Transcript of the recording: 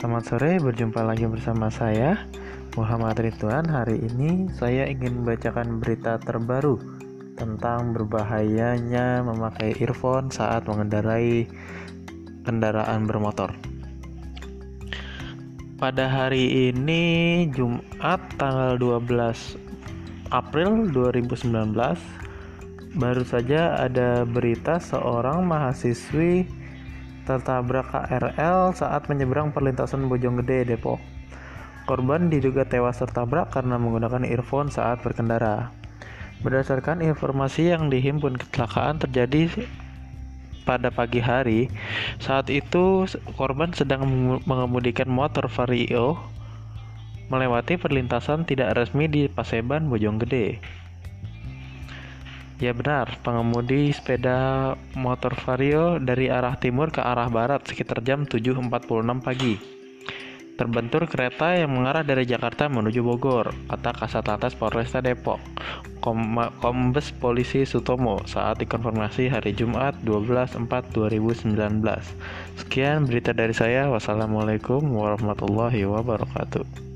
Selamat sore, berjumpa lagi bersama saya Muhammad Ridwan. Hari ini saya ingin membacakan berita terbaru tentang berbahayanya memakai earphone saat mengendarai kendaraan bermotor. Pada hari ini Jumat tanggal 12 April 2019 baru saja ada berita seorang mahasiswi tertabrak KRL saat menyeberang perlintasan Bojonggede, Depok. Korban diduga tewas tertabrak karena menggunakan earphone saat berkendara. Berdasarkan informasi yang dihimpun, kecelakaan terjadi pada pagi hari. Saat itu korban sedang mengemudikan motor Vario melewati perlintasan tidak resmi di Paseban, Bojonggede. Ya benar, pengemudi sepeda motor Vario dari arah timur ke arah barat sekitar jam 7.46 pagi. Terbentur kereta yang mengarah dari Jakarta menuju Bogor, kata Kasat Lantas Polresta Depok, Kom Kombes Polisi Sutomo saat dikonfirmasi hari Jumat 12.4.2019. Sekian berita dari saya. Wassalamualaikum warahmatullahi wabarakatuh.